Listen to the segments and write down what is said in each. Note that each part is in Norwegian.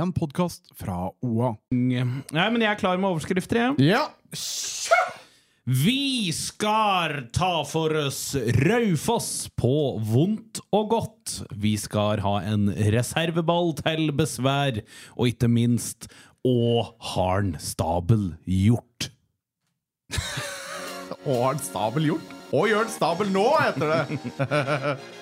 en podkast fra OA. Nei, men jeg er klar med overskrifter, jeg. Ja! Vi skal ta for oss Raufoss på vondt og godt. Vi skal ha en reserveball til besvær, og ikke minst Og har'n stabel gjort? Og har'n stabel gjort? Og gjør stabel nå, heter det.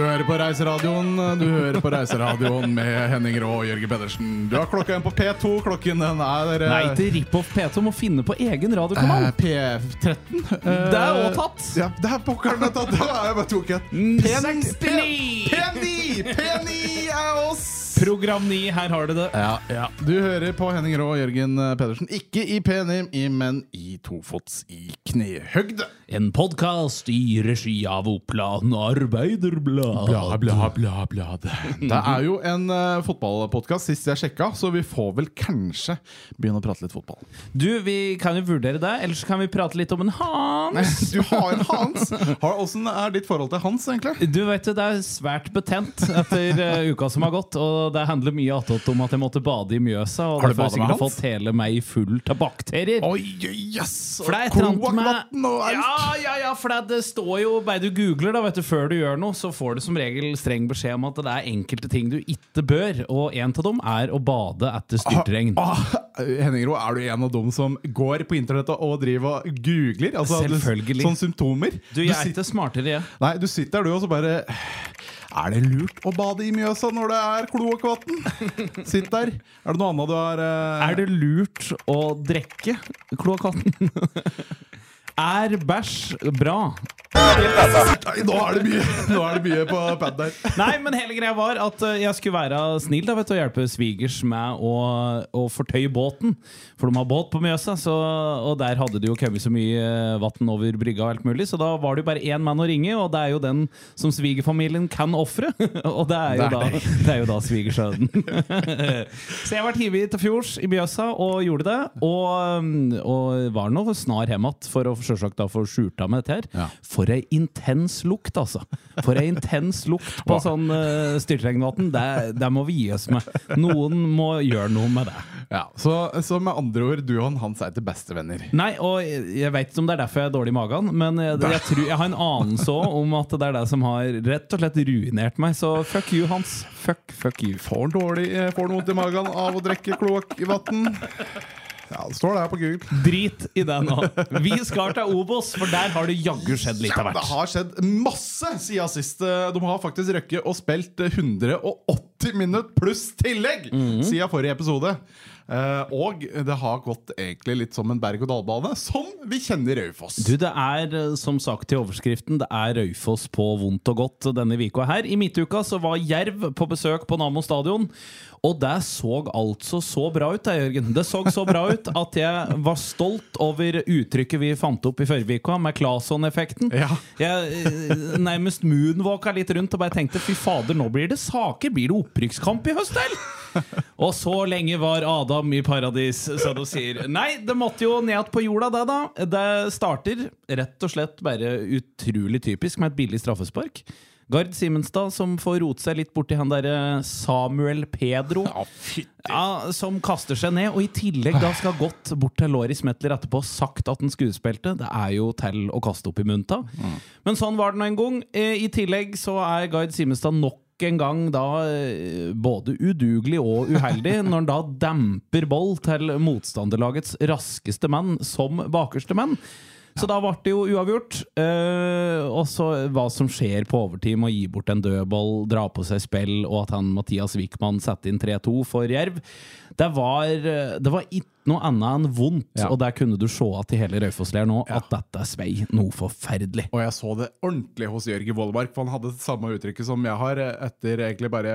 Du hører på Reiseradioen Du hører på Reiseradioen med Henning Rå og Jørgen Pedersen. Du har klokka igjen på P2. Klokken den er eh, Nei, til Rip-Off P2 må finne på egen radiokanal. eh, P13. Det er også tatt. Ja, det er pokkeren det er jeg bare tok et. P9! 69! P9! P9 er oss! Program 9, her har du det. Ja, ja. Du hører på Henning Rå og Jørgen Pedersen. Ikke i P9, men i tofots i knehøgde. En podkast i regi av Oppland Arbeiderblad. Bla, bla, bla, bla. Det er jo en uh, fotballpodkast, sist jeg sjekka, så vi får vel kanskje begynne å prate litt fotball. Du, vi kan jo vurdere det, ellers kan vi prate litt om en Hans. Du har en Hans! Åssen er ditt forhold til Hans, egentlig? Du vet jo, Det er svært betent etter uh, uka som har gått. Og det handler mye attåt om at jeg måtte bade i Mjøsa. Og Har du derfor har sikkert Hans? fått hele meg full av bakterier. Oi, yes! For det er et eller annet med. Ja, ja, ja, for det, står jo Bare du googler da, vet du, før du gjør noe, så får du som regel streng beskjed om at det er enkelte ting du ikke bør. Og en av dem er å bade etter styrtregn. Ah, Henning Ro, er du en av dem som går på internettet og driver og googler? Altså, Selvfølgelig. Sånne symptomer? Du, jeg er ikke smartere, jeg. nei, du sitter der du og så bare Er det lurt å bade i Mjøsa når det er kloakkvann? Sitt der. Er det noe annet du har uh... Er det lurt å drikke kloakkvann? er bæsj bra? Nei, nå er det mye, nå er det mye på pad der. Nei, men hele greia var at eh, jeg skulle være snill da, vet du, og hjelpe svigers med å, å fortøye båten. For de har båt på Mjøsa, så, og der hadde det jo kommet så mye vann over brygga og alt mulig, så da var det jo bare én mann å ringe, og det er jo den som svigerfamilien kan ofre. og det er jo er da, det er jo da svigersønnen. så jeg ble hivet til fjords i Mjøsa og gjorde det, og, um, og var nå snar hjem igjen for å selvsagt da få skjorta meg dette her. Ja. For ei intens lukt, altså. For ei intens lukt på sånn uh, styrtregnvann. Det, det må vi gi oss med. Noen må gjøre noe med det. Ja, så, så med andre ord, du og Hans er til bestevenner. Nei, og jeg jeg vet ikke om det er derfor jeg er dårlig i magen, men jeg, jeg, tror, jeg har en anelse om at det er det som har rett og slett ruinert meg. Så fuck you, Hans. Fuck, fuck you. Får dårlig, eh, får han vondt i magen av å drikke kloakkvann. Ja, det står der på Google. Drit i det nå. Vi skal til Obos, for der har det jaggu skjedd litt av Det har skjedd masse siden sist. De har faktisk røkket og spilt 180 minutter pluss tillegg siden forrige episode. Eh, og det har gått egentlig litt som en berg-og-dal-bane, som vi kjenner Raufoss. Du, det er eh, som sagt i overskriften Det er Raufoss på vondt og godt denne uka her. I midtuka så var Jerv på besøk på Nammo stadion. Og det så altså så bra ut, det, Jørgen. Det så så bra ut at jeg var stolt over uttrykket vi fant opp i forrige uke, med Claesson-effekten. Ja. Jeg eh, nærmest moonwalka litt rundt og bare tenkte fy fader, nå blir det saker. Blir det opprykkskamp i høst, eller? Og så lenge var Adam i paradis, som du sier. Nei, det måtte jo ned på jorda, det, da. Det starter rett og slett bare utrolig typisk med et billig straffespark. Gard Simenstad som får rote seg litt borti han derre Samuel Pedro. Ja, Som kaster seg ned, og i tillegg da skal ha gått bort til Loris Metler etterpå og sagt at han skuespilte. Det er jo til å kaste opp i munta. Men sånn var det nå en gang. Eh, I tillegg så er Gard Simenstad nok en gang da eh, både udugelig og uheldig når han da demper boll til motstanderlagets raskeste menn som bakerste menn. Så da ble det jo uavgjort. Eh, og så hva som skjer på overtid med å gi bort en dødball, dra på seg spill, og at han Mathias Wickman setter inn 3-2 for Jerv. Det var, det var ikke noe annet enn vondt. Ja. Og der kunne du se at i hele Raufoss-leiren nå at dette svei noe forferdelig. Og jeg så det ordentlig hos Jørgen Vollmark, for han hadde det samme uttrykket som jeg har, etter egentlig bare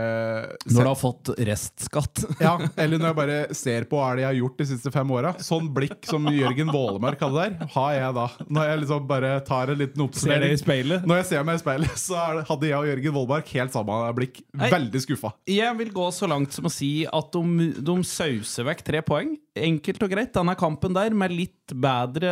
Når du har fått restskatt. Ja, eller når jeg bare ser på hva er det jeg har gjort de siste fem åra. Sånn blikk som Jørgen Vålemark hadde der, har jeg da. Når jeg liksom bare tar en liten oppsummering. speilet. Når jeg ser meg i speilet, så er hadde jeg og Jørgen Vollmark helt samme blikk. Veldig skuffa. Jeg vil gå så langt som å si at de, de sauser vekk tre poeng. Enkelt og greit. Denne kampen der med litt bedre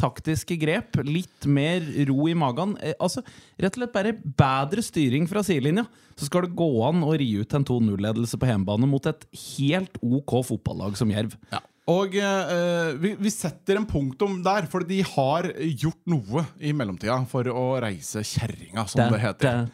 taktiske grep, litt mer ro i magen. Eh, altså, Rett og slett bare bedre styring fra sidelinja. Så skal det gå an å ri ut en 2-0-ledelse på hjemmebane mot et helt OK fotballag som Jerv. Og eh, vi, vi setter en punktum der, for de har gjort noe i mellomtida for å reise kjerringa, som det heter.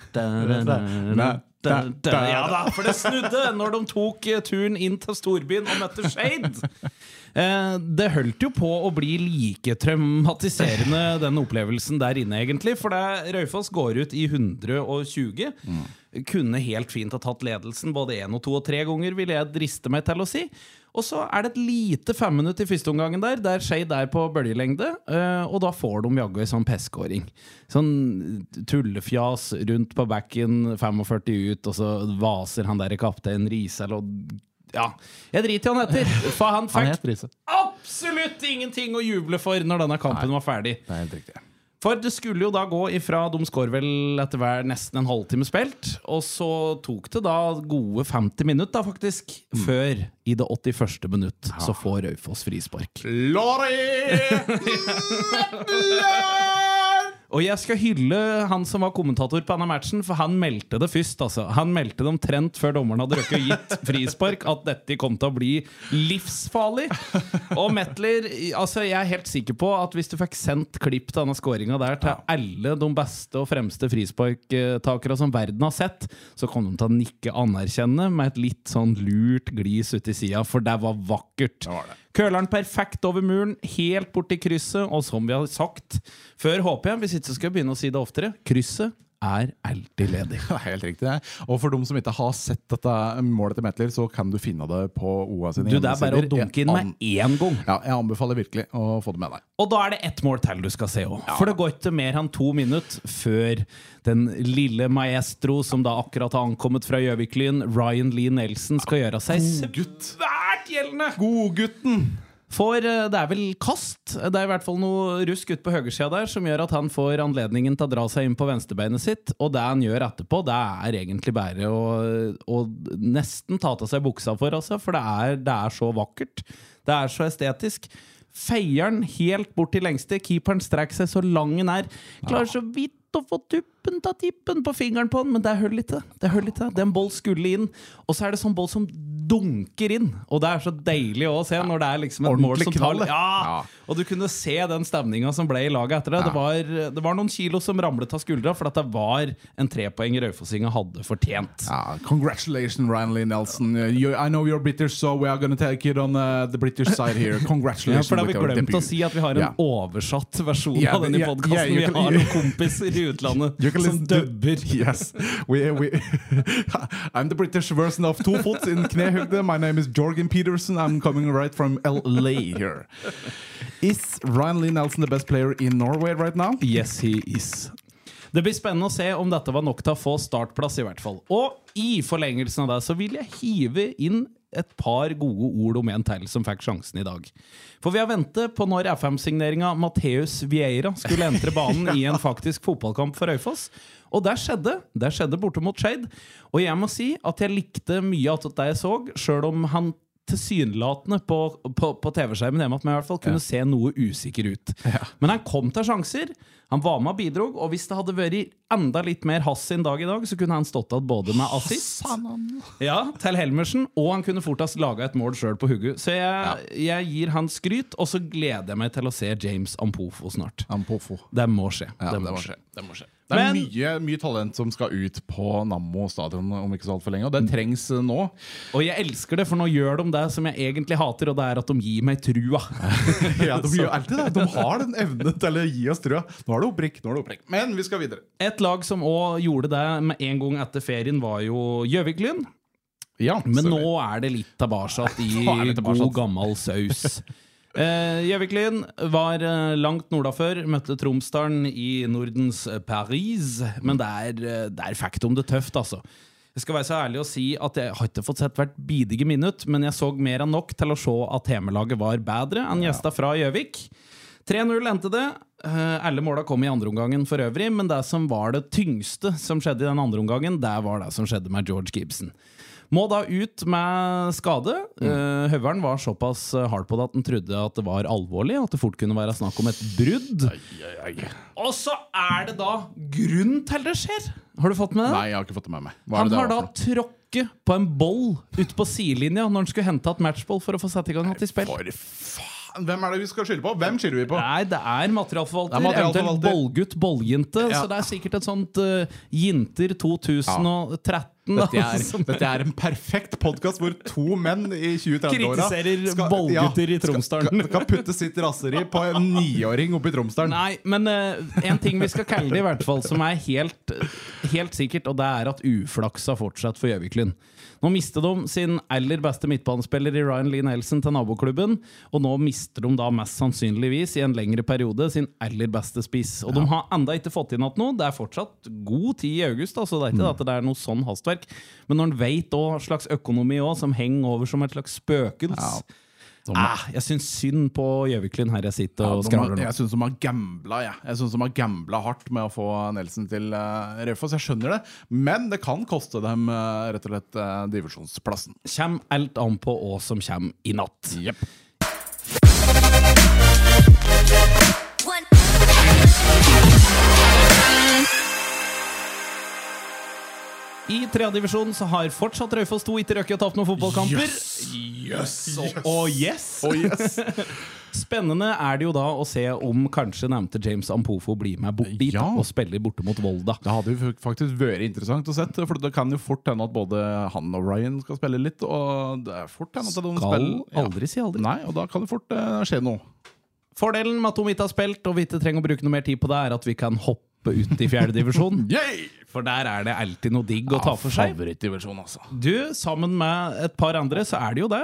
Ja da, for det snudde når de tok eh, turen inn til storbyen og møtte Shade. Eh, det holdt jo på å bli like traumatiserende, den opplevelsen der inne, egentlig. For det Raufoss går ut i 120. Kunne helt fint ha tatt ledelsen både én og to og tre ganger, vil jeg driste meg til å si. Og så er det et lite femminutt i første omgangen der, der Shade er på bølgelengde. eh, og da får de jaggu ei sånn peskåring. Sånn tullefjas rundt på backen, 45 ut, og så vaser han der kaptein Risel og Ja, jeg driter i han etter, for han fikk absolutt ingenting å juble for når denne kampen var ferdig. Det er helt riktig. For det skulle jo da gå ifra De skår vel etter hver nesten en halvtime spilt. Og så tok det da gode 50 minutter, faktisk, faktisk. Før, i det 81. minutt, så får Raufoss frispark. Lorry! Og jeg skal hylle han som var kommentator på denne matchen, for han meldte det først. altså. Han meldte det omtrent før dommeren hadde røkket og gitt frispark, at dette kom til å bli livsfarlig. Og Metler altså Jeg er helt sikker på at hvis du fikk sendt klipp til denne skåringa der til alle de beste og fremste frisparktakere som verden har sett, så kom de til å nikke anerkjennende med et litt sånn lurt glis uti sida, for det var vakkert. Det var det. Kølleren perfekt over muren, helt bort til krysset. Og som vi har sagt før, håper jeg, hvis ikke så skal jeg begynne å si det oftere, krysset er alltid ledig. Helt riktig. det. Og for dem som ikke har sett dette målet til Metler, så kan du finne det på OA sine Du, Det er bare å dunke inn med én gang. Ja, jeg anbefaler virkelig å få det med deg. Og da er det ett mål til du skal se òg. For det går ikke mer enn to minutter før den lille maestro som da akkurat har ankommet fra Gjøviklyn, Ryan Lee Nelson, skal gjøre seg svært gjeldende! Godgutten! For eh, det er vel kast. Det er i hvert fall noe rusk ut på høyresida der som gjør at han får anledningen til å dra seg inn på venstrebeinet sitt. Og det han gjør etterpå, det er egentlig bare å, å nesten ta av seg buksa for, altså. For det er, det er så vakkert. Det er så estetisk. Feier den helt bort til lengste. Keeperen strekker seg så lang den er. Klarer så vidt å få tuppen av tippen på fingeren på den, men det holder ikke. Det holder ikke. Den ball skulle inn. Og så er det sånn ball som dunker inn. Og det er så deilig å se når det er liksom et mål som tar ja. Ja. Og du kunne se den stemninga som ble i laget etter det. Det, var, det var noen kilo som ramlet av skuldra, for at det var en trepoeng Raufossinga hadde fortjent. Ja, congratulations, Ryan Lee Nelson. Uh, you, I know you're British, so we are gonna take it on uh, the British side here. Ja, Congratulations. for da har vi glemt å si at vi har en yeah. oversatt versjon Yeah, av den i yeah, podkasten. yeah, vi can- har noen kompiser i utlandet som dubber. Yes. We, we, I'm the British version of Two Foot in knehøgde. My name is Jorgen Peterson. I'm coming right from LA here. Is Ryan Lee Nelson the best player in Norway right now? Yes, he is. Det blir spennende å se om dette var nok til å få startplass, i hvert fall. Og i forlengelsen av det så vil jeg hive inn et par gode ord om en til som fikk sjansen i dag. For vi har ventet på når FM-signeringa Mateus Vieira skulle entre banen i en faktisk fotballkamp for Øyfoss. Og det skjedde. Det skjedde borte mot Skeid. Og jeg må si at jeg likte mye av det jeg så, sjøl om han tilsynelatende på, på, på TV-skjermen hjemme at man i hvert fall kunne se noe usikker ut. Men han kom til sjanser. Han var med og bidro, og hvis det hadde vært enda litt mer hass en dag i dag, så kunne han stått igjen både med assist ja, til Helmersen, og han kunne fortest laga et mål sjøl på hugget. Så jeg, jeg gir han skryt, og så gleder jeg meg til å se James Ampofo snart. Ampofo. Det må skje. Ja, det må skje. Det må skje. Det er Men- mye, mye talent som skal ut på Nammo stadion om ikke så altfor lenge, og det trengs eh, nå. Og jeg elsker det, for nå gjør de det som jeg egentlig hater, og det er at de gir meg trua. Ja, De gjør alltid det. De har den evnen til å gi oss trua. Nå er det opprikk, nå er det opprikk. Men vi skal videre. Et lag som òg gjorde det med en gang etter ferien, var jo Gjøvik-Lyn. Ja, Men sorry. nå er det litt tilbake i god, gammel saus. Eh, var langt langt nordafor, møtte Tromsdalen i Nordens Paris. Men det er, er fikk de det tøft, altså. Jeg skal være så ærlig å si at jeg har ikke fått sett hvert bidige minutt, men jeg så mer enn nok til å se at hjemmelaget var bedre enn gjesta fra Gjøvik. 3-0 endte det. Eh, Alle måla kom i andreomgangen for øvrig, men det som var det tyngste som skjedde i den andre omgangen, det var det som skjedde med George Gibson. Må da ut med skade. Eh, Høveren var såpass hard på det at han trodde at det var alvorlig, at det fort kunne være snakk om et brudd. Og så er det da grunn til det skjer! Har du fått med det? Nei, jeg har ikke fått det med meg. Han har da tråkket på en boll ute på sidelinja når han skulle hente et matchball for å få satt i gang et spill. For faen! Hvem er det vi skal skylde på? Hvem skylder vi på? Nei, det er materialforvalter, Det er materialforvalter. eventuelt bollgutt, bolljente. Ja. Så det er sikkert et sånt uh, Jinter 2013. da, Dette er, dette er en perfekt podkast hvor to menn i 20-30-åra Kritiserer bollgutter i Tromsdalen. Skal, skal putte sitt raseri på en niåring oppe i Tromsdalen. Nei, men uh, en ting vi skal kalle det, i hvert fall, som er helt, helt sikkert, og det er at uflaksa fortsatt for Gjøviklyn. Nå mister de sin aller beste midtbanespiller i Ryan Lee Nelson til naboklubben, og nå mister de da mest sannsynligvis i en lengre periode sin aller beste spiss. Og de har enda ikke fått inn igjen noe. Det er fortsatt god tid i august, altså det er ikke at det er noe sånn hastverk. Men når en veit hva slags økonomi også, som henger over som et slags spøkelse ah, Jeg syns synd på Gjøviklund her jeg sitter og ja, skravler nå. jeg syns de har gambla. Jeg synes de har gambla hardt med å få Nelson til uh, Raufoss. Jeg skjønner det, men det kan koste dem uh, rett og slett uh, divisjonsplassen. Kjem alt an på hva som kommer i natt. Yep. I tredjedivisjon så har fortsatt Raufoss 2 ikke røkket å tapt noen fotballkamper. Yes! Og yes! Oh, yes. Spennende er det jo da å se om kanskje nevnte James Ampofo blir med bort dit Ja. og spiller borte mot Volda. Det hadde jo faktisk vært interessant å sett, for det kan jo fort hende at både han og Ryan skal spille litt. Og det er fort hende at de Skal spiller aldri si aldri. Nei, og da kan det fort uh, skje noe. Fordelen med at ikke har spilt, og vi ikke trenger å bruke noe mer tid på det, er at vi kan hoppe ut i fjerdedivisjon. For der er det alltid noe digg å ta for seg. Favorittdivisjon, altså. Du, sammen med et par andre, så er det jo det.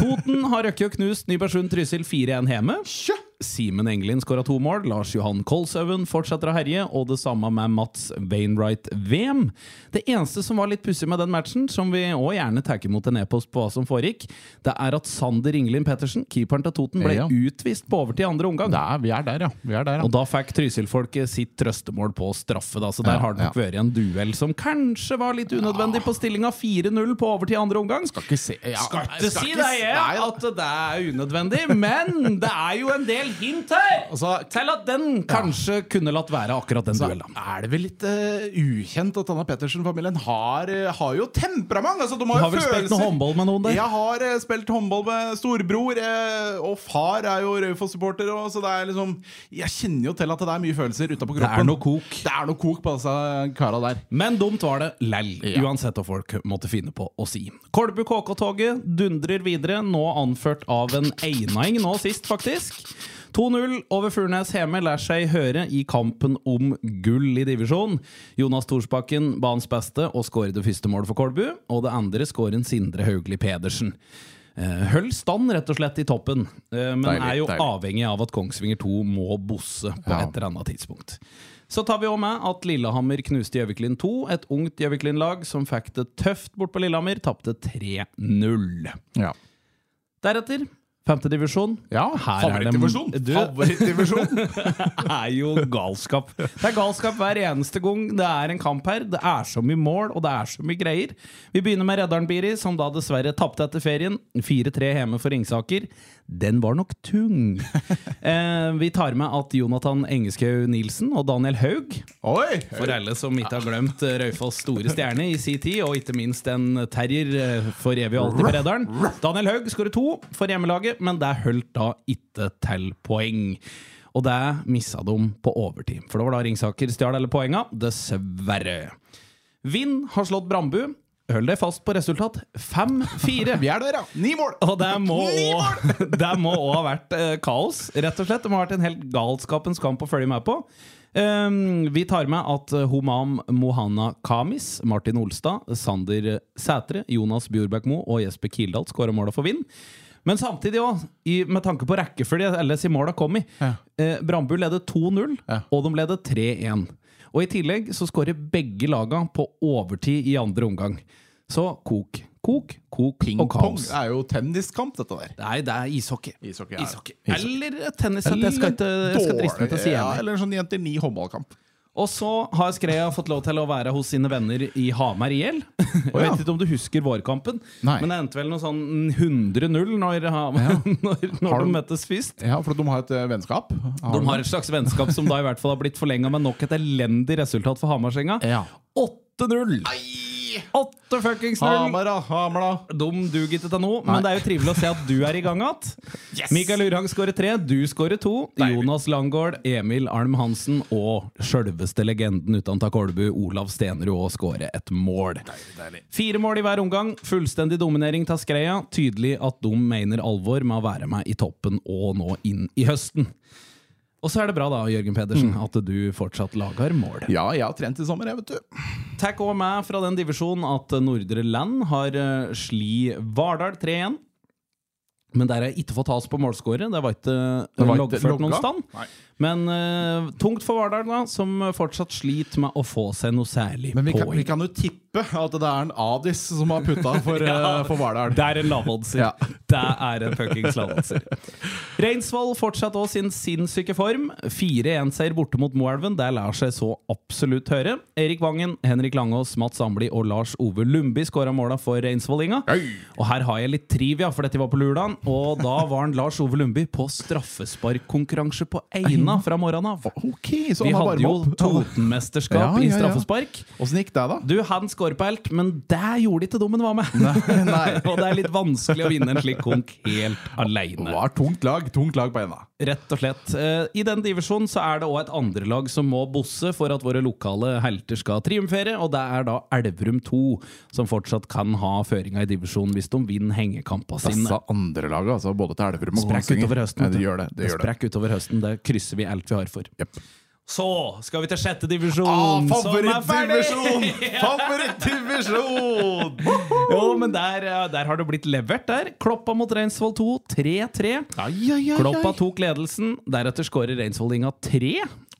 Toten har røkket og knust Nybergsund Trysil 4-1 hjemme. Sjø! Simen Engelin skåra to mål. Lars Johan Kolshaugen fortsetter å herje, og det samme med Mats Wainwright VM. Det eneste som var litt pussig med den matchen, som vi òg gjerne tar imot en e-post på hva som foregikk, det er at Sander Ingelin Pettersen, keeperen til Toten, ble Ja. utvist på overtid i andre omgang. Det er, vi er der, ja. Vi er der, ja. Og da fikk Trysil-folket sitt trøstemål på straffe, da, så der Ja, har det nok vært en duell som kanskje var litt unødvendig på stillinga 4-0 på overtid i andre omgang. Skal ikke se ja, Skal ikke det, si- nei, at det er unødvendig, men det er jo en del hint her Altså, til at den kanskje kunne latt være akkurat den duellen. er det vel litt uh, ukjent at Anna Pettersen-familien har, uh, har jo temperament. Altså, de har, Du jo har vel spilt noe håndball med noen der? Jeg har uh, spilt håndball med storbror, eh, og far er jo Raufoss-supporter. Så det er liksom Jeg kjenner jo til at det er mye følelser utapå Det kroppen. er noe kok. Det er noe kok på disse kara der. Men dumt var det lell, Ja. uansett hva folk måtte finne på å si. Kolbu KK-toget dundrer videre, nå anført av en Einaing nå sist, faktisk. 2-0 over Furnes hjemme lar seg høre i kampen om gull i divisjon. Jonas Thorsbakken banens beste og skårer det første målet for Kolbu, og det andre skårer Sindre Haugli Pedersen. Eh, Høll stand rett og slett i toppen, eh, men Deilig, er jo deilig. avhengig av at Kongsvinger 2 må bosse på Ja. et eller annet tidspunkt. Så tar vi også med at Lillehammer knuste Gjøviklin 2, et ungt Gjøviklin-lag som fikk det tøft bort på Lillehammer, tapte 3-0. Ja. Deretter femtedivisjon. Ja, det- favorittdivisjon! Favorittdivisjon! er jo galskap. Det er galskap hver eneste gang det er en kamp her. Det er så mye mål, og det er så mye greier. Vi begynner med Reddaren Biri, som da dessverre tapte etter ferien. 4-3 hjemme for Ringsaker. Den var nok tung. Eh, vi tar med at Jonathan Engeskaug Nilsen og Daniel Haug Oi! for alle som ikke har glemt eh, Raufoss' store stjerne i sin tid, og ikke minst en terrier eh, for evig og alltid på Reddaren. Daniel Haug skårer to for hjemmelaget, men det holdt da ikke til poeng. Og det missa de på overtid, for det var da Ringsaker stjal alle poenga, dessverre. Vind har slått Brambu. Hold deg fast på resultat 5-4. Vi er der, ja. Ni mål! Og det må også- det må òg ha vært eh, kaos, rett og slett. Det må ha vært en helt galskapens kamp å følge med på. Um, vi tar med at eh, Homam Mohana Kamis, Martin Olstad, Sander Sætre, Jonas Bjorbæk Moe og Jesper Kildahl skåra måla for Vind. Men samtidig òg, med tanke på rekkefølge LS i måla kom i. Ja. Eh, Brandbu leder 2-0, Ja. og de leder 3-1. Og i tillegg så skårer begge laga på overtid i andre omgang. Så kok, kok, kok og Ping-pong kaos. er jo tenniskamp, dette der. Nei, det er ishockey. Ishockey, ja. Ishockey. Eller tennis. Jeg skal ikke jeg skal driste meg til å si ja. Eller en sånn jenter ni håndballkamp. Og så har Skreia fått lov til å være hos sine venner i Hamar IL. Jeg vet ikke om du husker vårkampen, Nei. men det endte vel noe sånn 100-0 når, ja. når, når de møttes først. Ja, for de har et eh, vennskap. De har et slags vennskap som da i hvert fall har blitt forlenga med nok et elendig resultat for Hamarsenga. Ja. 8-0! 8 fuckings 0! Hamar, da. Hamar, da. De duger ikke til noe, men det er jo trivelig å se at du er i gang igjen. Mikael Urhang skårer tre, du skårer to. Jonas Langgaard, Emil Alm Hansen og sjølveste legenden utenfor Kolbu, Olav Stenerud, òg skårer et mål. Fire mål i hver omgang. Fullstendig dominering av Skreia. Tydelig at de mener alvor med å være med i toppen og nå inn i høsten. Og så er det bra da, Jørgen Pedersen, at du fortsatt lager mål. Ja, jeg har trent i sommer, jeg, vet du. Takk òg meg fra den divisjonen at Nordre Land har uh, sli Vardal 3-1. Men der har jeg ikke fått has på målskåret. Det var ikke ikke loggført noen stand. Nei. Men uh, tungt for Vardal, da, som fortsatt sliter med å få seg noe særlig Men vi kan, vi kan jo tippe at det er en Adis som har putta for, eh, for Vardal. Det er en lavoddser. Ja. Det er en fuckings lavoddser. Reinsvoll fortsatt også sin sinnssyke form. 4-1-seier borte mot Moelven. Det lar seg så absolutt høre. Erik Vangen, Henrik Langås, Mats Ambli og Lars Ove Lundby skåra måla for reinsvollinga. Og her har jeg litt trivia, for dette var på lørdag. Og da var han Lars Ove Lundby på straffesparkkonkurranse på Eina fra morgenen av. Okay, så Vi han hadde jo. Totenmesterskap i straffespark. Åssen gikk det, da? Du, han skårer på helt, men det gjorde ikke dommen var med. Nei. og det er litt vanskelig å vinne en slik konk helt aleine. var tungt lag. Tungt lag på enda. Rett og slett. Eh, I den divisjonen så er det òg et andrelag som må bosse for at våre lokale helter skal triumfere, og det er da Elverum 2 som fortsatt kan ha føringa i divisjonen hvis de vinner hengekampa sine. Disse andre laga, altså både til Elverum og Kongsvinger. det det. det, det. Sprekk utover høsten. Det krysser vi alt vi har for. Jepp. Så skal vi til sjette divisjon. Ah, favorittdivisjon! Favorittdivisjon! Jo, men der, eh, der har det blitt levert, der. Kloppa mot Reinsvoll 2, 3-3. Ai, ai, ai, Kloppa tok ledelsen. Deretter skårer Reinsvollinga 3.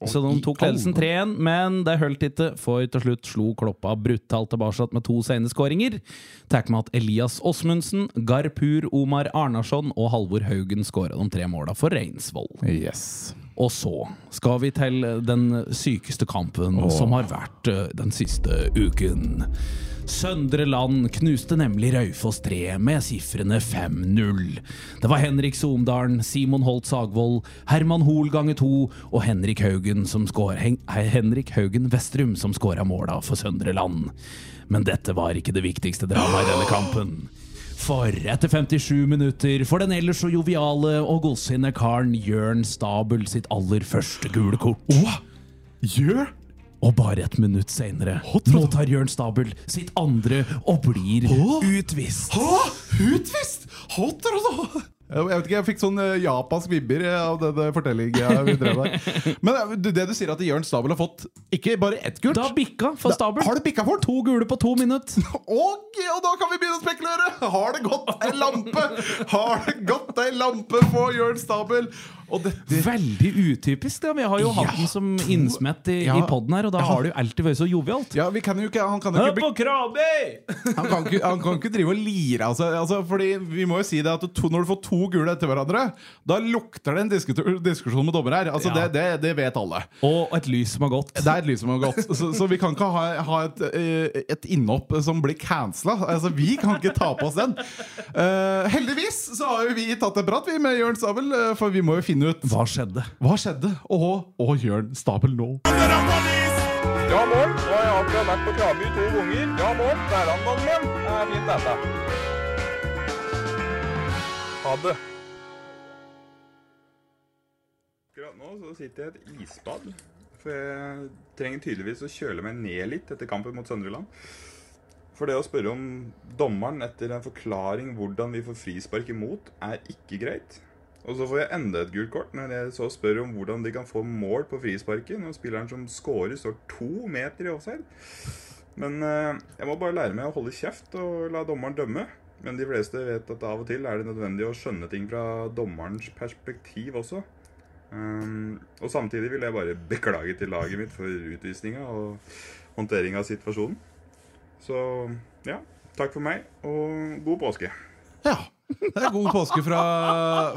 Så de tok ledelsen 3-1, men det holdt ikke, for til slutt slo Kloppa brutalt tilbake med to sene skåringer. Tar med at Elias Åsmundsen, Garpur Omar Arnarsson og Halvor Haugen skåra de tre måla for Reinsvoll. Yes. Og så skal vi til den sykeste kampen som har vært eh, den siste uken. Søndre Land knuste nemlig Raufoss 3 med sifrene 5-0. Det var Henrik Somdalen, Simon Holt Sagvold, Herman Hoel ganger to og Henrik Haugen, som skår, Hen Henrik Haugen Vestrum som skåra måla for Søndre Land. Men dette var ikke det viktigste dramaet i denne kampen. For etter 57 minutter får den ellers så joviale og godsinne karen Jørn Stabel sitt aller første gule kort. Gjør Og bare et minutt senere mottar Jørn Stabel sitt andre og blir utvist. Hå? Utvist! Altså. Jeg vet ikke, jeg fikk sånn eh, japansk vibber eh, av den fortellinga vi drev der. Men eh, det du sier at Jørn Stabel har fått ikke bare ett gult Da bikka for Stabel. Har det bikka for? To gule på to minutter. Og, og da kan vi begynne å spekulere! Har det gått ei lampe? Har det gått ei lampe på Jørn Stabel? Dette Veldig utypisk. Ja. Vi har jo hatt den som innsmett i, Ja. i poden her, og da Ja. har det jo alltid vært så jovialt. Ja, vi kan ikke Han kan jo ikke bli på Krabi! Han kan ikke, han kan ikke drive og lire altså, altså, Fordi vi må jo si det at to, Når du får to gule etter hverandre Da lukter det en diskusjon med dommer her altså, Ja. det, det, det vet alle Og et lys som har gått. Det er et lys som har gått Så, så vi kan ikke ha, ha et, eh, et innhopp som blir cancela altså, Vi kan ikke ta på oss den Uh, Heldigvis så har jo vi tatt en prat vi med Jørn Stabel eh, For vi må jo finne ut Hva skjedde? Hva skjedde Og, og Jørn Stabel nå Ja, mål. Nå har jeg akkurat vært på Kraby to ganger. Ja, mål. Verandaen Det er fint, dette. Ha det. Akkurat nå så sitter jeg i et isbad. For jeg trenger tydeligvis å kjøle meg ned litt etter kampen mot Søndreland. For det å spørre om dommeren etter en forklaring hvordan vi får frispark imot, er ikke greit. Og så får jeg enda et gult kort når jeg så spør om hvordan de kan få mål på frisparket når spilleren som scorer, står to meter i offside. Men eh, jeg må bare lære meg å holde kjeft og la dommeren dømme. Men de fleste vet at av og til er det nødvendig å skjønne ting fra dommerens perspektiv også. Um, og samtidig vil jeg bare beklage til laget mitt for utvisninga og håndtering av situasjonen. Så ja, takk for meg, og god påske. Ja. Det er god påske fra,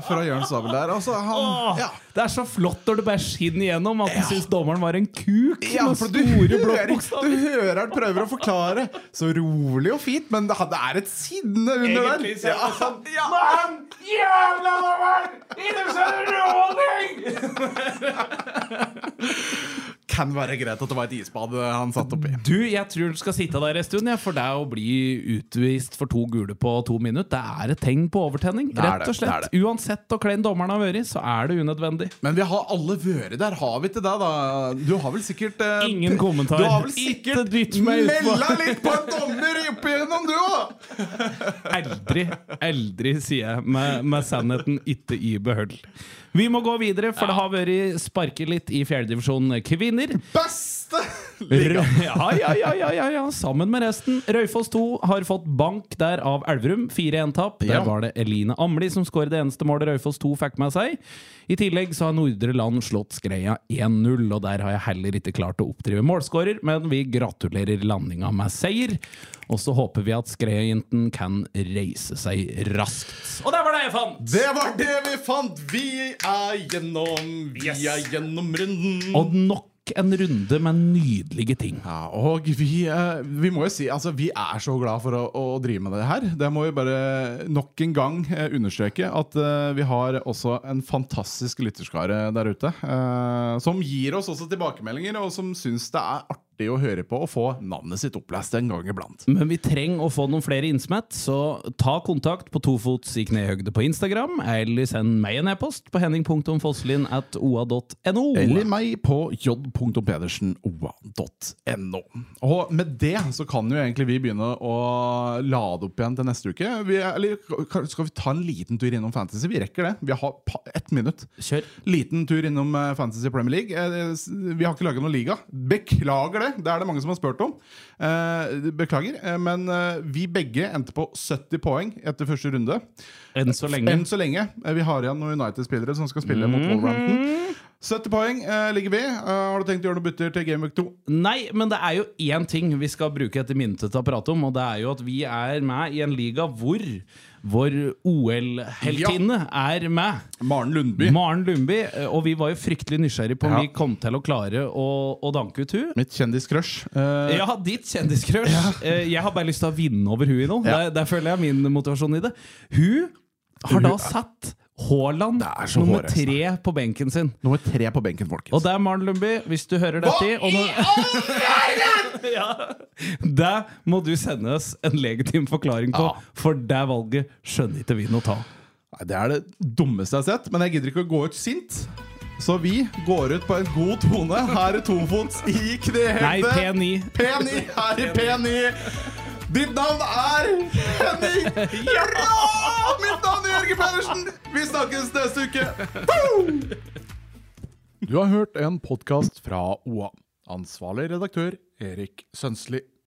fra Jørn Sabel der. Altså, han, Åh, ja. Det er så flott når det bare skinner igjennom at du syns dommeren var en kuk Ja, for du hører, du hører han prøver å forklare så rolig og fint, men det det er et sinne under der. Egentlig så er det sånn ja. Men jævla dommeren! Ikke så råning! Kan være greit at det var et isbad han satt oppi. Du, jeg tror du skal sitte der en stund, for det å bli utvist for to gule på to minutter, det er et tegn på overtenning. Det Rett og slett. det det. Uansett hvor klein dommeren har vært, så er det unødvendig. Men vi har alle vært der, har vi ikke det? da? Du har vel sikkert eh, Ingen kommentar. Du har vel sikkert melda litt på en dommer opp igjennom, du òg! Aldri, aldri, sier jeg, med, med sannheten ikke i behold. Vi må gå videre, for det har vært sparket litt i fjerdedivisjon kvinner. Beste Ja, ja, ja, ja, ja, ja, sammen med resten. Raufoss 2 har fått bank der av Elverum. 4-1-tap. Der Ja. var det Eline Amli som skåret det eneste målet Raufoss 2 fikk med seg. I tillegg så har Nordre Land slått Skreia 1-0, og der har jeg heller ikke klart å oppdrive målskårer, men vi gratulerer landinga med seier. Og så håper vi at Skreia-jenten kan reise seg raskt. Og det var det jeg fant! Det var det vi fant! Vi er gjennom, vi Yes. er gjennom runden. Og nok en runde med nydelige ting. Ja, og vi, eh, vi må jo si altså, Vi er så glad for å, å drive med det her. Det må vi bare nok en gang eh, understreke. At eh, vi har også en fantastisk lytterskare der ute. som gir oss også tilbakemeldinger, og som syns det er artig å høre på og få navnet sitt opplest en gang iblant. Men vi trenger å få noen flere innsmett, så ta kontakt på tofots i knehøgde på Instagram, eller send meg en e-post på henning.fosslin at oa.no. Eller meg på j.pedersen.oa.no. Og med det så kan jo egentlig vi begynne å lade opp igjen til neste uke. Vi, er- eller skal vi ta en liten tur innom Fantasy? Vi rekker det. Vi har ett minutt. Kjør. Liten tur innom eh, Fantasy Premier League. Eh, Vi har ikke laga noen liga. Beklager det. Det er det mange som har spurt om. Eh, Beklager. eh, Men eh, vi begge endte på 70 poeng etter første runde. Enn så lenge. Enn så lenge. Vi har igjen noen United-spillere som skal spille mot Wolverhampton. 70 poeng eh, ligger vi. Eh, har du tenkt å gjøre noen bytter til Gameweek 2? Nei, men det er jo én ting vi skal bruke etter minuttet til å prate om, og det er jo at vi er med i en liga hvor vår OL-heltinne er med. Maren Lundby. Maren Lundby. eh, Og vi var jo fryktelig nysgjerrig på om Ja. vi kom til å klare å, å danke ut hun. Mitt kjendiscrush. Uh... Ja, ditt kjendiscrush. Eh, Jeg har bare lyst til å vinne over hun i noe. Ja. Der, der føler jeg min motivasjon i det. Hun har da satt Haaland er nummer hårreisende. tre på benken sin. Nummer tre på benken, folkens. Og det er Maren Lundby, hvis du hører dette i nå, ja, Det må du sende oss en legitim forklaring på, Ja. for det valget skjønner ikke vi noe av. Nei, Det er det dummeste jeg har sett, men jeg gidder ikke å gå ut sint. Så vi går ut på en god tone her i tofots i knehøyde. Nei, P9. P9 her i P9. Ditt navn er Henning! Hurra! Mitt navn er Jørgen Pedersen! Vi snakkes neste uke. Du har hørt en podkast fra OA. Ansvarlig redaktør Erik Sønsli.